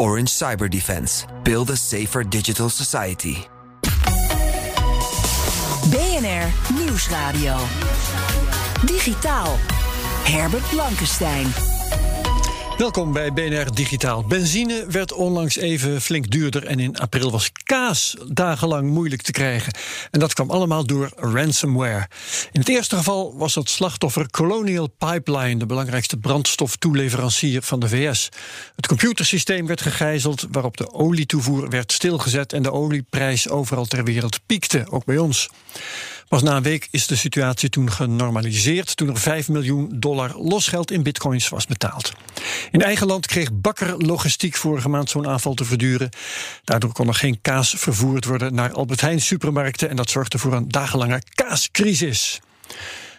Orange Cyber Defense. Build a safer digital society. BNR Nieuwsradio. Digitaal. Herbert Blankenstein. Welkom bij BNR Digitaal. Benzine werd onlangs even flink duurder en in april was kaas dagenlang moeilijk te krijgen. En dat kwam allemaal door ransomware. In het eerste geval was het slachtoffer Colonial Pipeline, de belangrijkste brandstoftoeleverancier van de VS. Het computersysteem werd gegijzeld, waarop de olietoevoer werd stilgezet en de olieprijs overal ter wereld piekte, ook bij ons. Pas na een week is de situatie toen genormaliseerd, toen er 5 miljoen dollar losgeld in bitcoins was betaald. In eigen land kreeg Bakker Logistiek vorige maand zo'n aanval te verduren. Daardoor kon er geen kaas vervoerd worden naar Albert Heijn supermarkten en dat zorgde voor een dagenlange kaascrisis.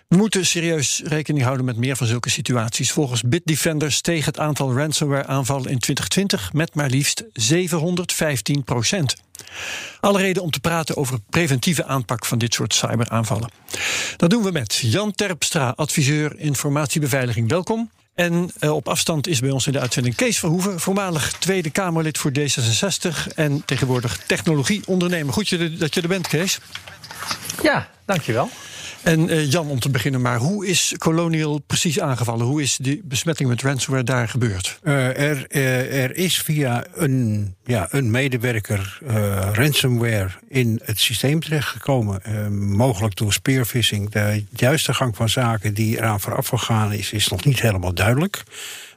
We moeten serieus rekening houden met meer van zulke situaties. Volgens Bitdefender steeg het aantal ransomware-aanvallen in 2020 met maar liefst 715 procent. Alle reden om te praten over preventieve aanpak van dit soort cyberaanvallen. Dat doen we met Jan Terpstra, adviseur informatiebeveiliging. Welkom. En uh, op afstand is bij ons in de uitzending Kees Verhoeven, voormalig Tweede Kamerlid voor D66 en tegenwoordig technologieondernemer. Goed dat je er bent, Kees. Ja, dankjewel. En uh, Jan, om te beginnen maar, hoe is Colonial precies aangevallen? Hoe is die besmetting met ransomware daar gebeurd? Uh, er, uh, er, is via een, ja, een medewerker ransomware in het systeem terechtgekomen. mogelijk door spearfishing. De juiste gang van zaken die eraan vooraf gegaan is, is nog niet helemaal duidelijk.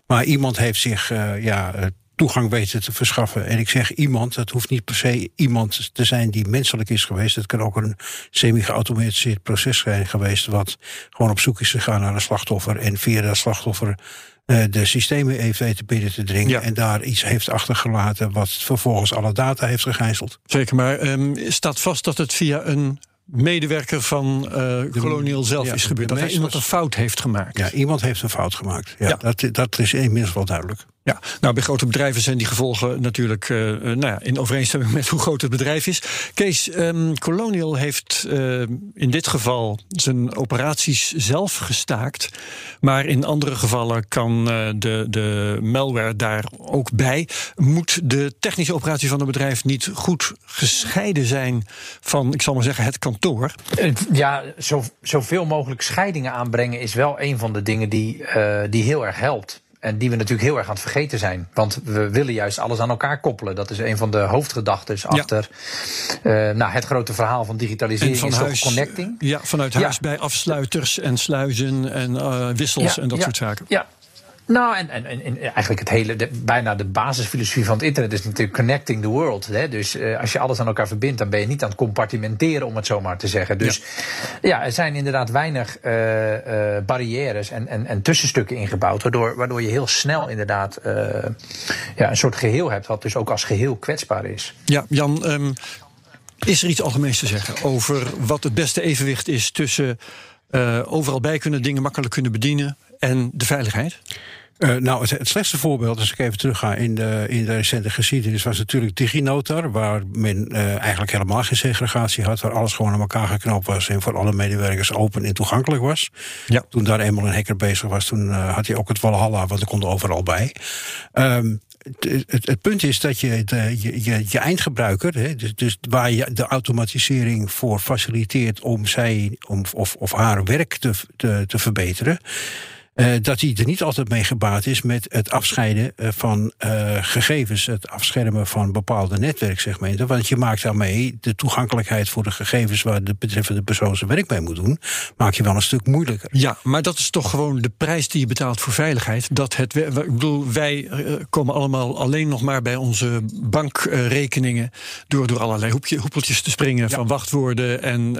Maar iemand heeft zich ja, toegang weten te verschaffen. En ik zeg iemand, dat hoeft niet per se iemand te zijn die menselijk is geweest. Het kan ook een semi-geautomatiseerd proces zijn geweest, wat gewoon op zoek is gegaan naar een slachtoffer en via dat slachtoffer uh, de systemen heeft weten binnen te dringen en daar iets heeft achtergelaten wat vervolgens alle data heeft gegijzeld. Zeker, maar um, staat vast dat het via een medewerker van uh, Colonial zelf is gebeurd. Dat iemand een fout heeft gemaakt. Ja, iemand heeft een fout gemaakt. Ja, ja. Dat, dat is inmiddels wel duidelijk. Ja, nou bij grote bedrijven zijn die gevolgen natuurlijk uh, nou ja, in overeenstemming met hoe groot het bedrijf is. Kees, um, Colonial heeft uh, in dit geval zijn operaties zelf gestaakt. Maar in andere gevallen kan de, de malware daar ook bij. Moet de technische operatie van een bedrijf niet goed gescheiden zijn van, ik zal maar zeggen, het kantoor? Ja, zo, zoveel mogelijk scheidingen aanbrengen is wel een van de dingen die, die heel erg helpt. En die we natuurlijk heel erg aan het vergeten zijn. Want we willen juist alles aan elkaar koppelen. Dat is een van de hoofdgedachten achter ja. uh, nou, het grote verhaal van digitalisering. van is huis, connecting. Ja, vanuit huis bij afsluiters en sluizen en uh, wissels en dat soort zaken. Ja, nou, en, en, en eigenlijk het hele, de, bijna de basisfilosofie van het internet is natuurlijk connecting the world. Hè? Dus uh, als je alles aan elkaar verbindt, dan ben je niet aan het compartimenteren, om het zo maar te zeggen. Dus ja, ja er zijn inderdaad weinig uh, uh, barrières en, en, en tussenstukken ingebouwd, waardoor, waardoor je heel snel inderdaad ja, een soort geheel hebt, wat dus ook als geheel kwetsbaar is. Ja, Jan, um, is er iets algemeens te zeggen over wat het beste evenwicht is tussen overal bij kunnen, dingen makkelijk kunnen bedienen en de veiligheid? Uh, nou, het, het, slechtste voorbeeld, als ik even terugga in de, in de recente geschiedenis, was natuurlijk DigiNotar, waar men uh, eigenlijk helemaal geen segregatie had, waar alles gewoon aan elkaar geknoopt was en voor alle medewerkers open en toegankelijk was. Ja. Toen daar eenmaal een hacker bezig was, toen uh, had hij ook het Valhalla, want er kon er overal bij. Um, het, punt is dat je de, je, je, je eindgebruiker, hè, dus, dus, waar je de automatisering voor faciliteert om zij om, of, of haar werk te, te, te verbeteren. Uh, dat hij er niet altijd mee gebaat is met het afscheiden uh, van uh, gegevens, het afschermen van bepaalde netwerksegmenten. Want je maakt daarmee de toegankelijkheid voor de gegevens waar de betreffende persoon zijn werk mee moet doen, maak je wel een stuk moeilijker. Ja, maar dat is toch gewoon de prijs die je betaalt voor veiligheid. Dat het, ik bedoel, wij komen allemaal alleen nog maar bij onze bankrekeningen door, door allerlei hoepje, hoepeltjes te springen ja. van wachtwoorden en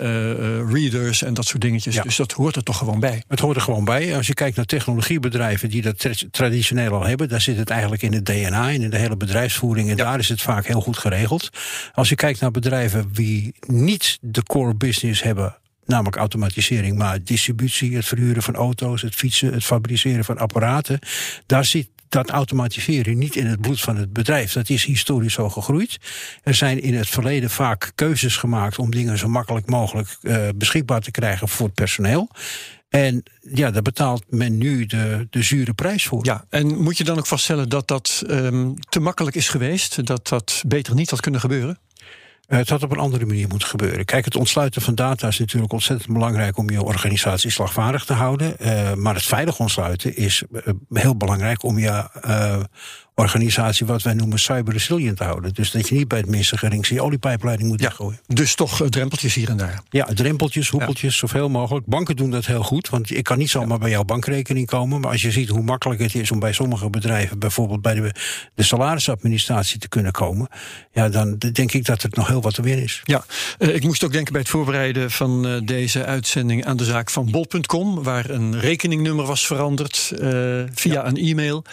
readers en dat soort dingetjes. Ja. Dus dat hoort er toch gewoon bij. Het hoort er gewoon bij. Als je kijkt naar naar technologiebedrijven die dat traditioneel al hebben, daar zit het eigenlijk in het DNA en in de hele bedrijfsvoering. En daar is het vaak heel goed geregeld. Als je kijkt naar bedrijven die niet de core business hebben namelijk automatisering, maar distributie, het verhuren van auto's, het fietsen, het fabriceren van apparaten, daar zit dat automatiseren niet in het bloed van het bedrijf. Dat is historisch zo gegroeid. Er zijn in het verleden vaak keuzes gemaakt om dingen zo makkelijk mogelijk uh, beschikbaar te krijgen voor het personeel. En ja, daar betaalt men nu de, de zure prijs voor. Ja, en moet je dan ook vaststellen dat dat um, te makkelijk is geweest? Dat dat beter niet had kunnen gebeuren? Uh, het had op een andere manier moeten gebeuren. Kijk, het ontsluiten van data is natuurlijk ontzettend belangrijk om je organisatie slagvaardig te houden. Uh, maar het veilig ontsluiten is uh, heel belangrijk om je organisatie wat wij noemen cyber resilient te houden. Dus dat je niet bij het minste geringste je oliepijpleiding moet ja, gooien. Dus toch uh, drempeltjes hier en daar. Ja, drempeltjes, hoepeltjes, ja. zoveel mogelijk. Banken doen dat heel goed, want ik kan niet zomaar ja. bij jouw bankrekening komen. Maar als je ziet hoe makkelijk het is om bij sommige bedrijven, bijvoorbeeld bij de, de salarisadministratie te kunnen komen, ja, dan denk ik dat er nog heel wat te winnen is. Ja, uh, ik moest ook denken bij het voorbereiden van uh, deze uitzending aan de zaak van bol.com, waar een rekeningnummer was veranderd via een e-mail.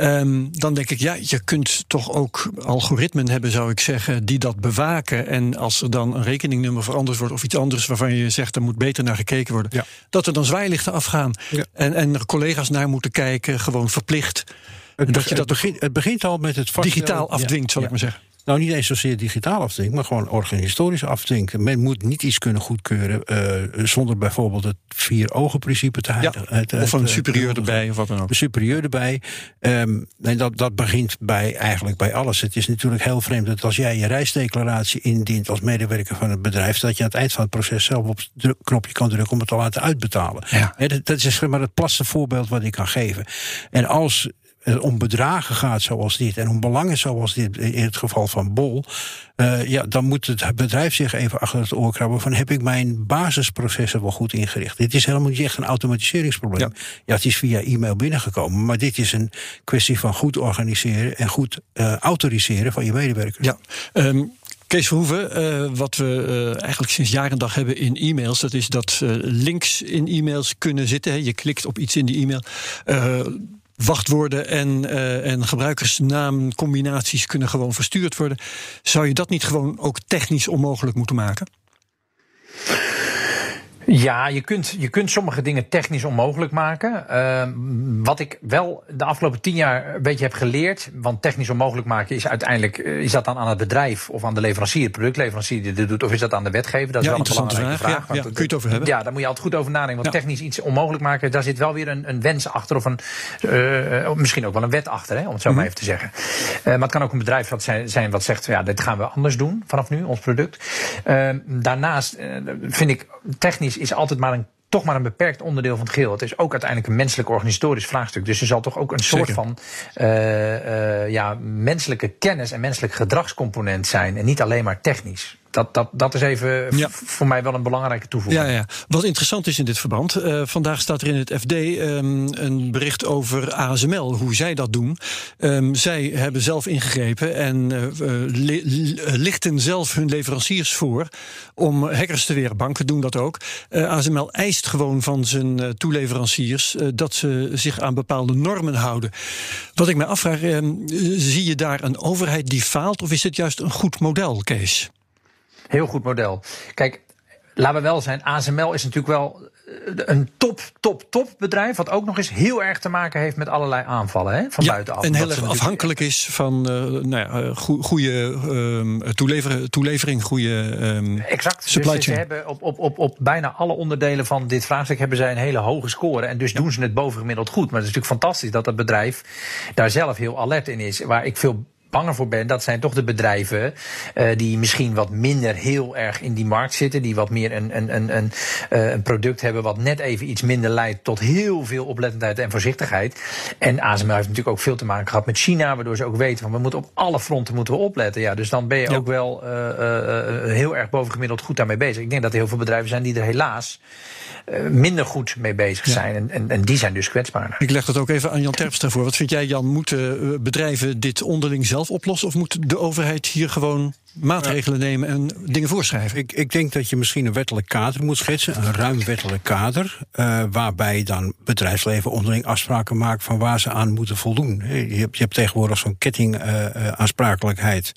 Um, dan denk ik, ja, je kunt toch ook algoritmen hebben, zou ik zeggen, die dat bewaken. En als er dan een rekeningnummer veranderd wordt of iets anders waarvan je zegt er moet beter naar gekeken worden, ja. dat er dan zwaailichten afgaan. Ja. En, en er collega's naar moeten kijken, gewoon verplicht. Het, dat je dat het, begint, het begint al met het digitaal afdwingt, zal ik maar zeggen. Nou, niet eens zozeer digitaal afdwinken, maar gewoon organisatorisch afdwinken. Men moet niet iets kunnen goedkeuren uh, zonder bijvoorbeeld het vier-ogen-principe te ja, Of een superieur erbij, of wat dan ook. Een superieur erbij. Um, en dat, dat begint bij, eigenlijk bij alles. Het is natuurlijk heel vreemd dat als jij je reisdeclaratie indient als medewerker van het bedrijf, dat je aan het eind van het proces zelf op het knopje kan drukken om het te laten uitbetalen. Ja. dat, dat is maar het plasse voorbeeld wat ik kan geven. En als om bedragen gaat zoals dit en om belangen zoals dit in het geval van Bol, uh, ja, dan moet het bedrijf zich even achter het oor krabben van heb ik mijn basisprocessen wel goed ingericht. Dit is helemaal niet echt een automatiseringsprobleem. Ja, ja het is via e-mail binnengekomen, maar dit is een kwestie van goed organiseren en goed uh, autoriseren van je medewerkers. Ja. Um Kees Verhoeven, uh, wat we uh, eigenlijk sinds jaar en dag hebben in e-mails, dat is dat uh, links in e-mails kunnen zitten. Hè. Je klikt op iets in die e-mail wachtwoorden en, uh, en gebruikersnaamcombinaties kunnen gewoon verstuurd worden. Zou je dat niet gewoon ook technisch onmogelijk moeten maken? Ja, je kunt, je kunt sommige dingen technisch onmogelijk maken. Uh, wat ik wel de afgelopen tien jaar een beetje heb geleerd. Want technisch onmogelijk maken is uiteindelijk. Is dat dan aan het bedrijf of aan de leverancier, de productleverancier die dit doet? Of is dat aan de wetgever? Dat is ja, wel een belangrijke vraag. vraag ja, ja, kun je het over hebben? Ja, daar moet je altijd goed over nadenken. Want technisch iets onmogelijk maken, daar zit wel weer een, een wens achter. Of een, uh, misschien ook wel een wet achter, hè, om het zo mm -hmm. maar even te zeggen. Uh, maar het kan ook een bedrijf wat zijn, zijn wat zegt: ja, dit gaan we anders doen vanaf nu, ons product. daarnaast vind ik technisch is altijd maar een toch maar een beperkt onderdeel van het geheel. Het is ook uiteindelijk een menselijk organisatorisch vraagstuk. Dus er zal toch ook een soort Zeker. van uh, uh, ja, menselijke kennis en menselijk gedragscomponent zijn. En niet alleen maar technisch. Dat, dat, dat is even Ja. voor mij wel een belangrijke toevoeging. Ja, ja. Wat interessant is in dit verband, eh, vandaag staat er in het FD ehm, een bericht over ASML, hoe zij dat doen. Ehm, zij hebben zelf ingegrepen en eh, eh, li- li- lichten zelf hun leveranciers voor om hackers te weren. Banken doen dat ook. Eh, ASML eist gewoon van zijn toeleveranciers dat ze zich aan bepaalde normen houden. Wat ik mij afvraag, ehm, zie je daar een overheid die faalt of is het juist een goed model, Kees? Heel goed model. Kijk, laten we wel zijn, ASML is natuurlijk wel eh, een top, top, top bedrijf. Wat ook nog eens heel erg te maken heeft met allerlei aanvallen hè, van Ja, buitenaf. en heel ze erg afhankelijk is van eh nou ja, eh, goe- goede ehm, toeleveren, toelevering, goede ehm, Exact. supply dus ze chain. hebben op, op, op, op bijna alle onderdelen van dit vraagstuk hebben zij een hele hoge score. En dus doen ze het bovengemiddeld goed. Maar het is natuurlijk fantastisch dat dat bedrijf daar zelf heel alert in is. Waar ik veel banger voor ben, dat zijn toch de bedrijven eh, die misschien wat minder heel erg in die markt zitten. Die wat meer een, een, een, een, eh, een product hebben wat net even iets minder leidt tot heel veel oplettendheid en voorzichtigheid. En ASML heeft natuurlijk ook veel te maken gehad met China, waardoor ze ook weten van we moeten op alle fronten moeten we opletten. Ja, dus dan ben je Ja. ook wel eh, heel erg bovengemiddeld goed daarmee bezig. Ik denk dat er heel veel bedrijven zijn die er helaas minder goed mee bezig Ja. zijn. En, en, en die zijn dus kwetsbaarder. Ik leg dat ook even aan Jan Terpstra voor. Wat vind jij, Jan? Moeten bedrijven dit onderling zelf zelf oplossen? Of moet de overheid hier gewoon maatregelen nemen en dingen voorschrijven? Ik, ik denk dat je misschien een wettelijk kader moet schetsen, een ruim wettelijk kader, uh, waarbij dan bedrijfsleven onderling afspraken maakt van waar ze aan moeten voldoen. Je hebt, je hebt tegenwoordig zo'n kettingaansprakelijkheid.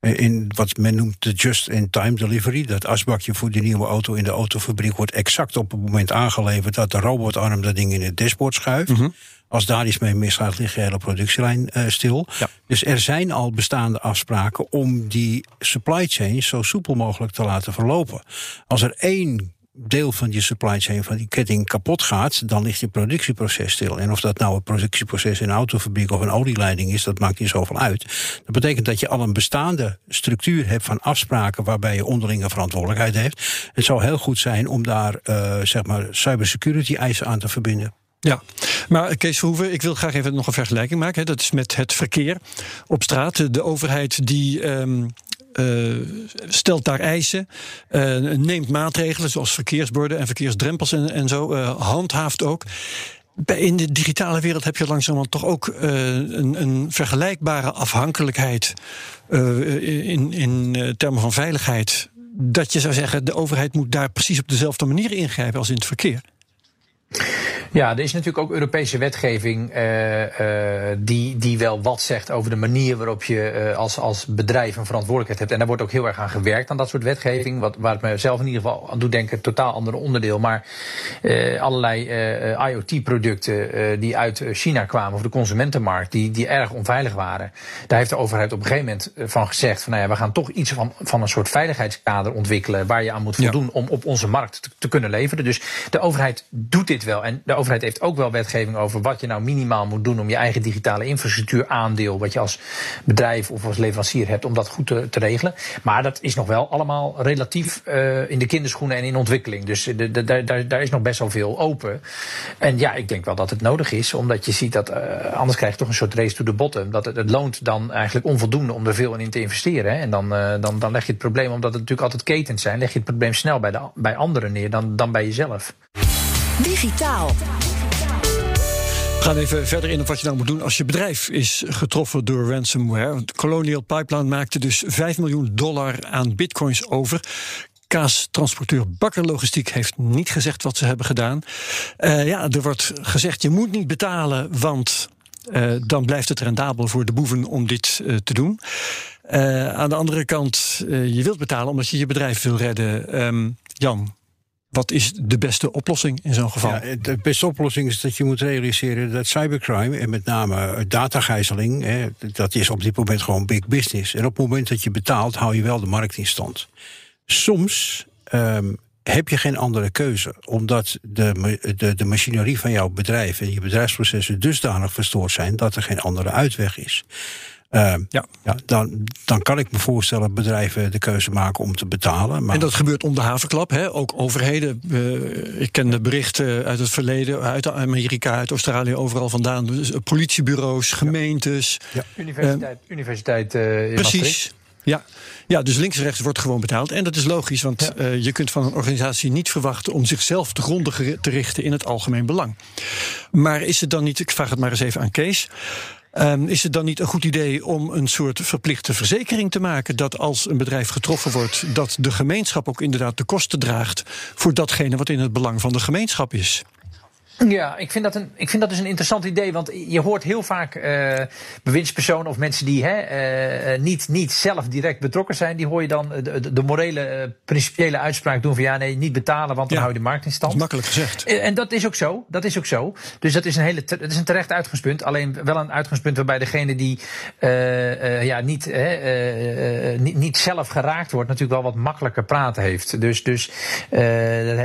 Uh, in wat men noemt de just-in-time delivery. Dat asbakje voor die nieuwe auto in de autofabriek wordt exact op het moment aangeleverd dat de robotarm dat ding in het dashboard schuift. Mm -hmm. Als daar iets mee misgaat, ligt de hele productielijn uh, stil. Ja. Dus er zijn al bestaande afspraken om die supply chain zo soepel mogelijk te laten verlopen. Als er één deel van je supply chain, van die ketting kapot gaat, dan ligt je productieproces stil. En of dat nou een productieproces in een autofabriek of een olieleiding is, dat maakt niet zoveel uit. Dat betekent dat je al een bestaande structuur hebt van afspraken waarbij je onderlinge verantwoordelijkheid heeft. Het zou heel goed zijn om daar, uh, zeg maar, cybersecurity eisen aan te verbinden. Ja, maar Kees Verhoeven, ik wil graag even nog een vergelijking maken. Dat is met het verkeer op straat. De overheid die um, uh, stelt daar eisen, uh, neemt maatregelen zoals verkeersborden en verkeersdrempels en, en zo, uh, handhaaft ook. In de digitale wereld heb je langzamerhand toch ook een, een, vergelijkbare afhankelijkheid in, in termen van veiligheid. Dat je zou zeggen, de overheid moet daar precies op dezelfde manier ingrijpen als in het verkeer. Ja, er is natuurlijk ook Europese wetgeving uh, uh, die, die wel wat zegt over de manier waarop je uh, als, als bedrijf een verantwoordelijkheid hebt. En daar wordt ook heel erg aan gewerkt aan dat soort wetgeving. Wat, waar het zelf in ieder geval aan doet denken, totaal ander onderdeel. Maar allerlei IoT-producten die uit China kwamen, of de consumentenmarkt, die, die erg onveilig waren. Daar heeft de overheid op een gegeven moment van gezegd: van nou ja, we gaan toch iets van, van een soort veiligheidskader ontwikkelen waar je aan moet voldoen ja. om op onze markt te, te kunnen leveren. Dus de overheid doet dit wel. En de overheid heeft ook wel wetgeving over wat je nou minimaal moet doen om je eigen digitale infrastructuur aandeel, wat je als bedrijf of als leverancier hebt, om dat goed te, regelen. Maar dat is nog wel allemaal relatief uh, in de kinderschoenen en in ontwikkeling. Dus de, de, daar is nog best wel veel open. En ja, ik denk wel dat het nodig is, omdat je ziet dat uh, anders krijg je toch een soort race to the bottom. Dat het, het loont dan eigenlijk onvoldoende om er veel in te investeren. Hè. En dan, uh, dan, dan leg je het probleem, omdat het natuurlijk altijd ketens zijn, leg je het probleem snel bij, de, bij anderen neer dan, dan bij jezelf. Digitaal. We gaan even verder in op wat je nou moet doen als je bedrijf is getroffen door ransomware. Colonial Pipeline maakte dus 5 miljoen dollar aan bitcoins over. Kaastransporteur Bakker Logistiek heeft niet gezegd wat ze hebben gedaan. Uh, ja, er wordt gezegd: je moet niet betalen, want uh, dan blijft het rendabel voor de boeven om dit uh, te doen. aan de andere kant, je wilt betalen omdat je je bedrijf wil redden. Um, Jan, wat is de beste oplossing in zo'n geval? Ja, de beste oplossing is dat je moet realiseren dat cybercrime, en met name datagijzeling, hè, dat is op dit moment gewoon big business. En op het moment dat je betaalt, hou je wel de markt in stand. Soms um, heb je geen andere keuze, omdat de, de, de machinerie van jouw bedrijf en je bedrijfsprocessen dusdanig verstoord zijn dat er geen andere uitweg is. Uh, ja. ja dan, dan kan ik me voorstellen dat bedrijven de keuze maken om te betalen. Maar... En dat gebeurt om de havenklap, hè? ook overheden. Uh, ik ken de berichten uit het verleden, uit Amerika, uit Australië, overal vandaan. Dus politiebureaus, gemeentes. Ja. Universiteit, uh, universiteit Precies. Ja. ja, dus links en rechts wordt gewoon betaald. En dat is logisch, want ja. uh, je kunt van een organisatie niet verwachten om zichzelf te gronden te richten in het algemeen belang. Maar is het dan niet, ik vraag het maar eens even aan Kees. Um, is het dan niet een goed idee om een soort verplichte verzekering te maken dat als een bedrijf getroffen wordt, dat de gemeenschap ook inderdaad de kosten draagt voor datgene wat in het belang van de gemeenschap is? Ja, ik vind, dat een, ik vind dat dus een interessant idee. Want je hoort heel vaak uh, bewindspersonen of mensen die hè, uh, niet, niet zelf direct betrokken zijn. Die hoor je dan de, de, morele, uh, principiële uitspraak doen van ja, nee, niet betalen, want dan ja, hou je de markt in stand. Dat is makkelijk gezegd. En dat is ook zo. Dat is ook zo. Dus dat is een, hele, dat is een terecht uitgangspunt. Alleen wel een uitgangspunt waarbij degene die ja, niet, niet, niet zelf geraakt wordt, natuurlijk wel wat makkelijker praten heeft. Dus, dus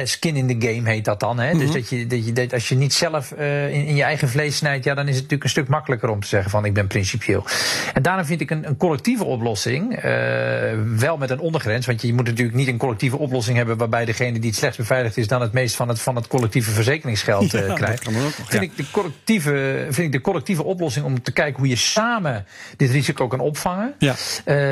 skin in the game heet dat dan. Hè? Mm -hmm. Dus dat je, dat je, dat als je niet zelf uh, in, in, je eigen vlees snijdt, ja, dan is het natuurlijk een stuk makkelijker om te zeggen van ik ben principieel. En daarom vind ik een, een collectieve oplossing, uh, wel met een ondergrens, want je moet natuurlijk niet een collectieve oplossing hebben waarbij degene die het slechts beveiligd is dan het meest van het, van het collectieve verzekeringsgeld uh, ja, krijgt. Nog, vind, ja. ik de collectieve, vind ik de collectieve oplossing om te kijken hoe je samen dit risico kan opvangen, ja.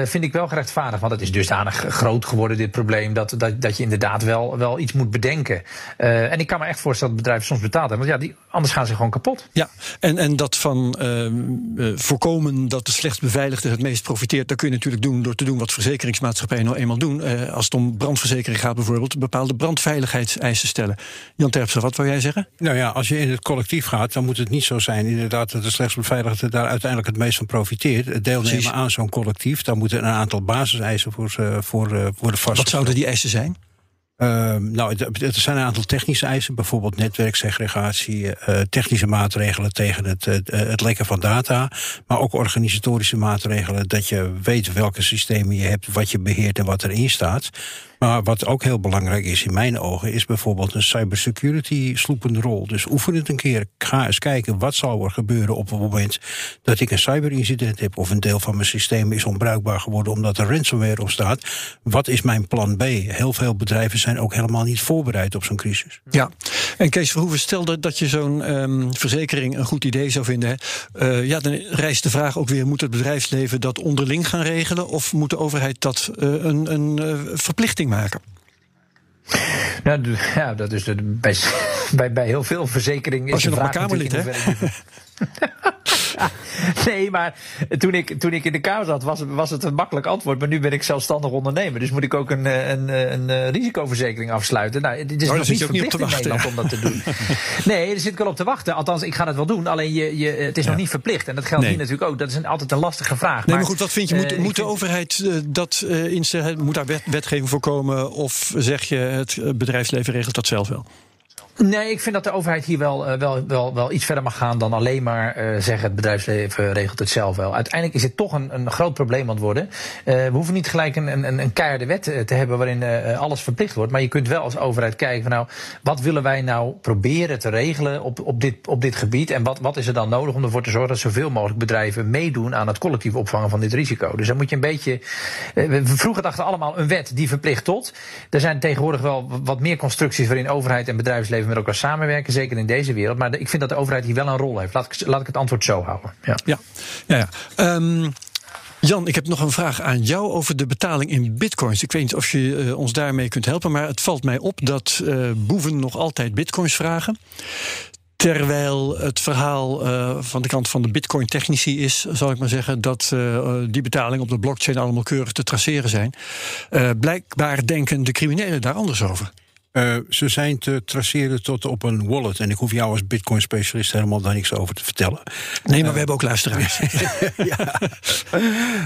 vind ik wel gerechtvaardigd. Want het is dusdanig groot geworden, dit probleem, dat, dat, dat je inderdaad wel, wel iets moet bedenken. en ik kan me echt voorstellen dat bedrijven soms betalen Want ja, die, anders gaan ze gewoon kapot. Ja, en, en dat van uh, voorkomen dat de slecht beveiligde het meest profiteert, dat kun je natuurlijk doen door te doen wat verzekeringsmaatschappijen nou eenmaal doen. Uh, als het om brandverzekering gaat bijvoorbeeld, bepaalde brandveiligheidseisen stellen. Jan Terpstra, wat wil jij zeggen? Nou ja, als je in het collectief gaat, dan moet het niet zo zijn inderdaad dat de slechts beveiligde daar uiteindelijk het meest van profiteert. Het deelnemen Precies. aan zo'n collectief, daar moeten een aantal basiseisen voor, voor, voor worden vastgesteld. Wat zouden die eisen zijn? Uh, nou, er zijn een aantal technische eisen, bijvoorbeeld netwerksegregatie, uh, technische maatregelen tegen het, uh, het lekken van data, maar ook organisatorische maatregelen dat je weet welke systemen je hebt, wat je beheert en wat erin staat. Maar wat ook heel belangrijk is in mijn ogen, is bijvoorbeeld een cybersecurity sloepende rol. Dus oefen het een keer. Ga eens kijken wat zal er gebeuren op het moment dat ik een cyberincident heb of een deel van mijn systeem is onbruikbaar geworden omdat er ransomware op staat. Wat is mijn plan B? Heel veel bedrijven zijn ook helemaal niet voorbereid op zo'n crisis. Ja, en Kees Verhoeven, stel dat, je zo'n um, verzekering een goed idee zou vinden. Uh, ja, dan rijst de vraag ook weer: moet het bedrijfsleven dat onderling gaan regelen of moet de overheid dat uh, een, een uh, verplichting maken? Nou, ja, dat is de, bij, bij, bij heel veel verzekeringen. Is Als je nog maar Kamerlid, hè? nee, maar toen ik, toen ik in de Kamer zat, was, was het een makkelijk antwoord. Maar nu ben ik zelfstandig ondernemer. Dus moet ik ook een, een, een, een risicoverzekering afsluiten. Nou, het is oh, nog niet verplicht in Nederland om dat te doen. nee, daar zit ik wel op te wachten. Althans, ik ga het wel doen. Alleen je, je, het is nog niet verplicht. En dat geldt hier natuurlijk ook. Dat is een, altijd een lastige vraag. Nee, maar, goed, wat vind je? Moet, uh, moet de overheid uh, dat uh, instellen? Moet daar wet, wetgeving voorkomen? Of zeg je het bedrijfsleven regelt dat zelf wel? Nee, ik vind dat de overheid hier wel, uh, wel, wel, wel iets verder mag gaan dan alleen maar uh, zeggen het bedrijfsleven regelt het zelf wel. Uiteindelijk is het toch een, een groot probleem aan het worden. Uh, we hoeven niet gelijk een, een, een keiharde wet te hebben waarin alles verplicht wordt. Maar je kunt wel als overheid kijken van nou, wat willen wij nou proberen te regelen op, op, dit, op dit gebied? En wat, wat is er dan nodig om ervoor te zorgen dat zoveel mogelijk bedrijven meedoen aan het collectief opvangen van dit risico? Dus dan moet je een beetje. we vroeger dachten allemaal een wet die verplicht tot. Er zijn tegenwoordig wel wat meer constructies waarin overheid en bedrijfsleven met elkaar samenwerken, zeker in deze wereld. Maar ik vind dat de overheid hier wel een rol heeft. Laat ik, laat ik het antwoord zo houden. Ja, ja, ja. ja. Um, Jan, ik heb nog een vraag aan jou over de betaling in bitcoins. Ik weet niet of je uh, ons daarmee kunt helpen, maar het valt mij op dat uh, boeven nog altijd bitcoins vragen. Terwijl het verhaal uh, van de kant van de bitcoin-technici is, zal ik maar zeggen, dat die betalingen op de blockchain allemaal keurig te traceren zijn. Blijkbaar denken de criminelen daar anders over. Uh, ze zijn te traceren tot op een wallet. En ik hoef jou als Bitcoin-specialist helemaal daar niks over te vertellen. Nee, maar uh, we hebben ook luisteraars. ja.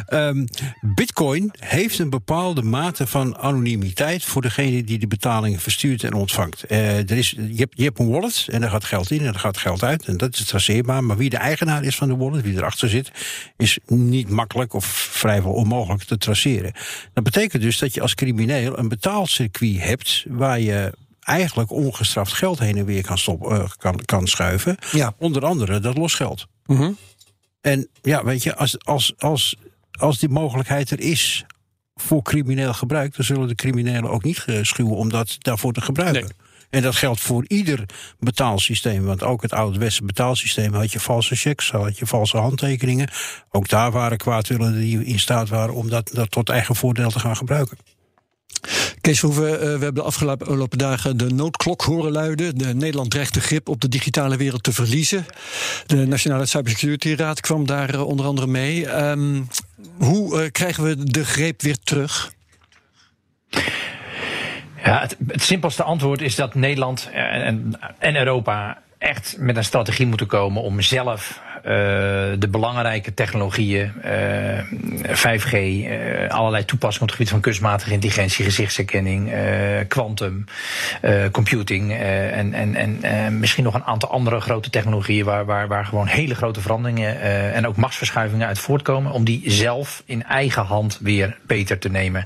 um, Bitcoin heeft een bepaalde mate van anonimiteit voor degene die de betalingen verstuurt en ontvangt. Uh, er is, je, hebt, je hebt een wallet en daar gaat geld in en daar gaat geld uit. En dat is traceerbaar. Maar wie de eigenaar is van de wallet, wie erachter zit, is niet makkelijk of vrijwel onmogelijk te traceren. Dat betekent dus dat je als crimineel een betaalcircuit hebt waar je eigenlijk ongestraft geld heen en weer kan, stop, uh, kan, kan schuiven. Ja. Onder andere dat losgeld. Mm -hmm. En ja, weet je, als, als, als, als die mogelijkheid er is voor crimineel gebruik, dan zullen de criminelen ook niet schuwen om dat daarvoor te gebruiken. Nee. En dat geldt voor ieder betaalsysteem. Want ook het ouderwetse betaalsysteem had je valse checks, had je valse handtekeningen. Ook daar waren kwaadwillenden die in staat waren om dat, dat tot eigen voordeel te gaan gebruiken. Kees uh, we hebben de afgelopen dagen de noodklok horen luiden. De Nederland dreigt de grip op de digitale wereld te verliezen. De Nationale Cybersecurity Raad kwam daar uh, onder andere mee. Um, hoe uh, krijgen we de greep weer terug? Ja, het, het, simpelste antwoord is dat Nederland en, en Europa echt met een strategie moeten komen om zelf de belangrijke technologieën, uh, 5G, uh, allerlei toepassingen op het gebied van kunstmatige intelligentie, gezichtsherkenning, quantum, computing en, en, en misschien nog een aantal andere grote technologieën waar, waar, waar gewoon hele grote veranderingen en ook machtsverschuivingen uit voortkomen, om die zelf in eigen hand weer beter te nemen.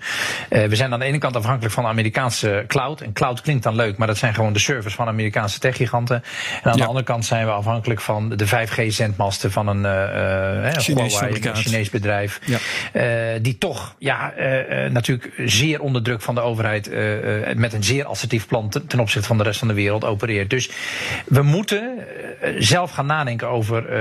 we zijn aan de ene kant afhankelijk van de Amerikaanse cloud. En cloud klinkt dan leuk, maar dat zijn gewoon de servers van Amerikaanse techgiganten. En aan ja. de andere kant zijn we afhankelijk van de 5G-zendmast van een, uh, Chinees, Huawei, een Chinees bedrijf. Ja. Uh, die toch ja, natuurlijk zeer onder druk van de overheid met een zeer assertief plan ten, ten, opzichte van de rest van de wereld opereert. Dus we moeten zelf gaan nadenken over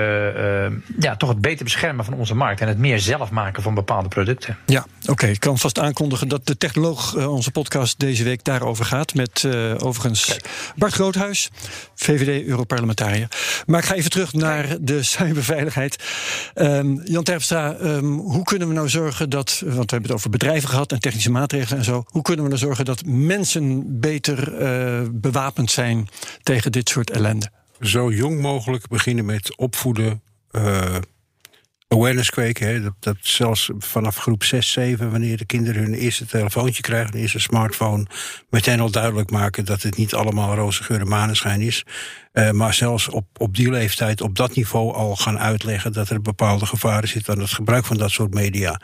ja, toch het beter beschermen van onze markt en het meer zelf maken van bepaalde producten. Ja, oké. Ik kan vast aankondigen dat de technoloog onze podcast deze week daarover gaat. Met overigens Kijk. Bart Groothuis, VVD-Europarlementariër. Maar ik ga even terug naar de cyberveiligheid. Um, Jan Terpstra, um, hoe kunnen we nou zorgen dat, want we hebben het over bedrijven gehad en technische maatregelen en zo, hoe kunnen we nou zorgen dat mensen beter uh, bewapend zijn tegen dit soort ellende? Zo jong mogelijk beginnen met opvoeden. Uh, awareness kweken. Hè, dat, zelfs vanaf groep 6, 7, wanneer de kinderen hun eerste telefoontje krijgen, hun eerste smartphone, meteen al duidelijk maken dat het niet allemaal roze geur en maneschijn is. Uh, maar zelfs op, op die leeftijd, op dat niveau al gaan uitleggen dat er bepaalde gevaren zitten aan het gebruik van dat soort media.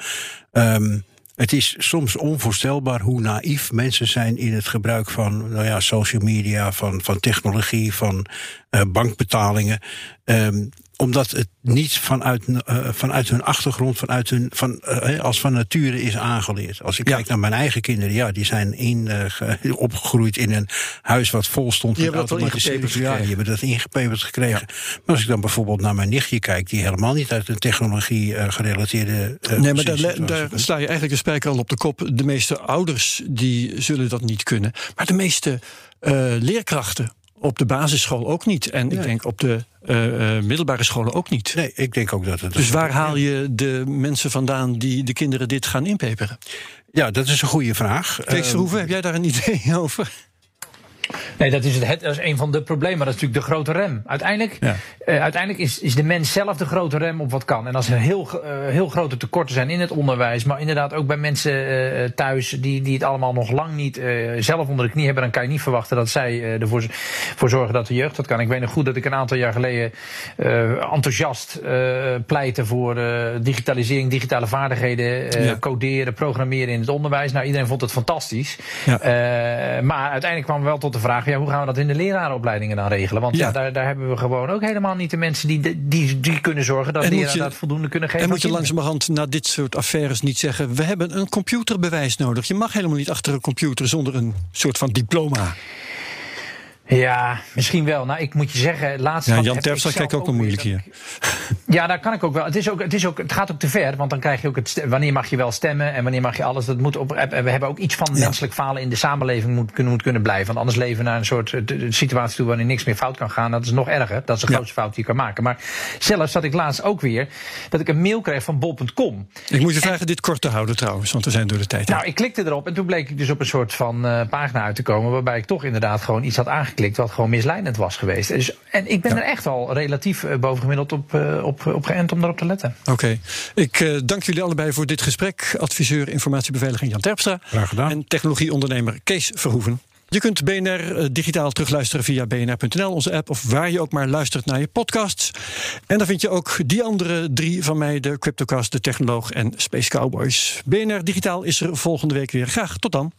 Um, het is soms onvoorstelbaar hoe naïef mensen zijn in het gebruik van nou ja, social media, van, van technologie, van uh, bankbetalingen. Um, omdat het niet vanuit, uh, vanuit hun achtergrond, vanuit hun, van, uh, als van nature is aangeleerd. Als ik ja. kijk naar mijn eigen kinderen, ja, die zijn in, uh, opgegroeid in een huis wat vol stond met automatiseerde Ja, die hebben dat ingepeperd gekregen. Ja. Maar als ik dan bijvoorbeeld naar mijn nichtje kijk, die helemaal niet uit een technologie gerelateerde. nee, maar daar, daar sla je eigenlijk de spijker al op de kop. De meeste ouders die zullen dat niet kunnen. Maar de meeste leerkrachten op de basisschool ook niet. En nee. ik denk op de uh, middelbare scholen ook niet. Nee, ik denk ook dat het. Dus waar haal je de mensen vandaan die de kinderen dit gaan inpeperen? Ja, dat is een goede vraag. Kees Verhoeven, heb jij daar een idee over? Nee, dat is, het, dat is een van de problemen. Dat is natuurlijk de grote rem. Uiteindelijk, ja. uh, uiteindelijk is, is de mens zelf de grote rem op wat kan. En als er heel, uh, heel grote tekorten zijn in het onderwijs, maar inderdaad ook bij mensen uh, thuis die, die het allemaal nog lang niet zelf onder de knie hebben, dan kan je niet verwachten dat zij ervoor voor zorgen dat de jeugd dat kan. Ik weet nog goed dat ik een aantal jaar geleden enthousiast pleitte voor digitalisering, digitale vaardigheden, ja. coderen, programmeren in het onderwijs. Nou, iedereen vond het fantastisch. Ja. maar uiteindelijk kwam wel tot de vraag: ja, hoe gaan we dat in de lerarenopleidingen dan regelen? Want ja. daar, daar hebben we gewoon ook helemaal niet de mensen die, die, die kunnen zorgen dat leraren dat voldoende kunnen geven. En moet je langzamerhand na dit soort affaires niet zeggen: we hebben een computerbewijs nodig. Je mag helemaal niet achter een computer zonder een soort van diploma. Ja, misschien wel. Nou, ik moet je zeggen, laatst. Ja, Jan Terpstra kijkt ook wel moeilijk hier. Ja, daar kan ik ook wel. Het, is ook, het, is ook, het gaat ook te ver, want dan krijg je ook het. Wanneer mag je wel stemmen en wanneer mag je alles? Dat moet op, we hebben ook iets van ja. menselijk falen in de samenleving moet kunnen, moet kunnen blijven. Want anders leven we naar een soort de, de situatie toe waarin niks meer fout kan gaan. Dat is nog erger. Dat is de grootste ja. fout die je kan maken. Maar zelfs zat ik laatst ook weer dat ik een mail kreeg van bol.com. Ik moet je vragen en, dit kort te houden trouwens, want we zijn door de tijd. Nou, ik klikte erop en toen bleek ik dus op een soort van uh, pagina uit te komen waarbij ik toch inderdaad gewoon iets had aangeklikt wat gewoon misleidend was geweest. Dus, en ik ben ja. er echt al relatief uh, bovengemiddeld op, uh, op, op geënt om erop te letten. Oké. Okay. Ik uh, dank jullie allebei voor dit gesprek. Adviseur informatiebeveiliging Jan Terpstra. Graag gedaan. En technologieondernemer Kees Verhoeven. Je kunt BNR digitaal terugluisteren via bnr.nl, onze app, of waar je ook maar luistert naar je podcasts. En dan vind je ook die andere drie van mij, de Cryptocast, de Technoloog en Space Cowboys. BNR Digitaal is er volgende week weer. Graag tot dan.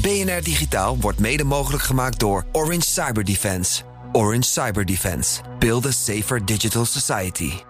BNR Digitaal wordt mede mogelijk gemaakt door Orange Cyber Defense. Orange Cyber Defense. Build a safer digital society.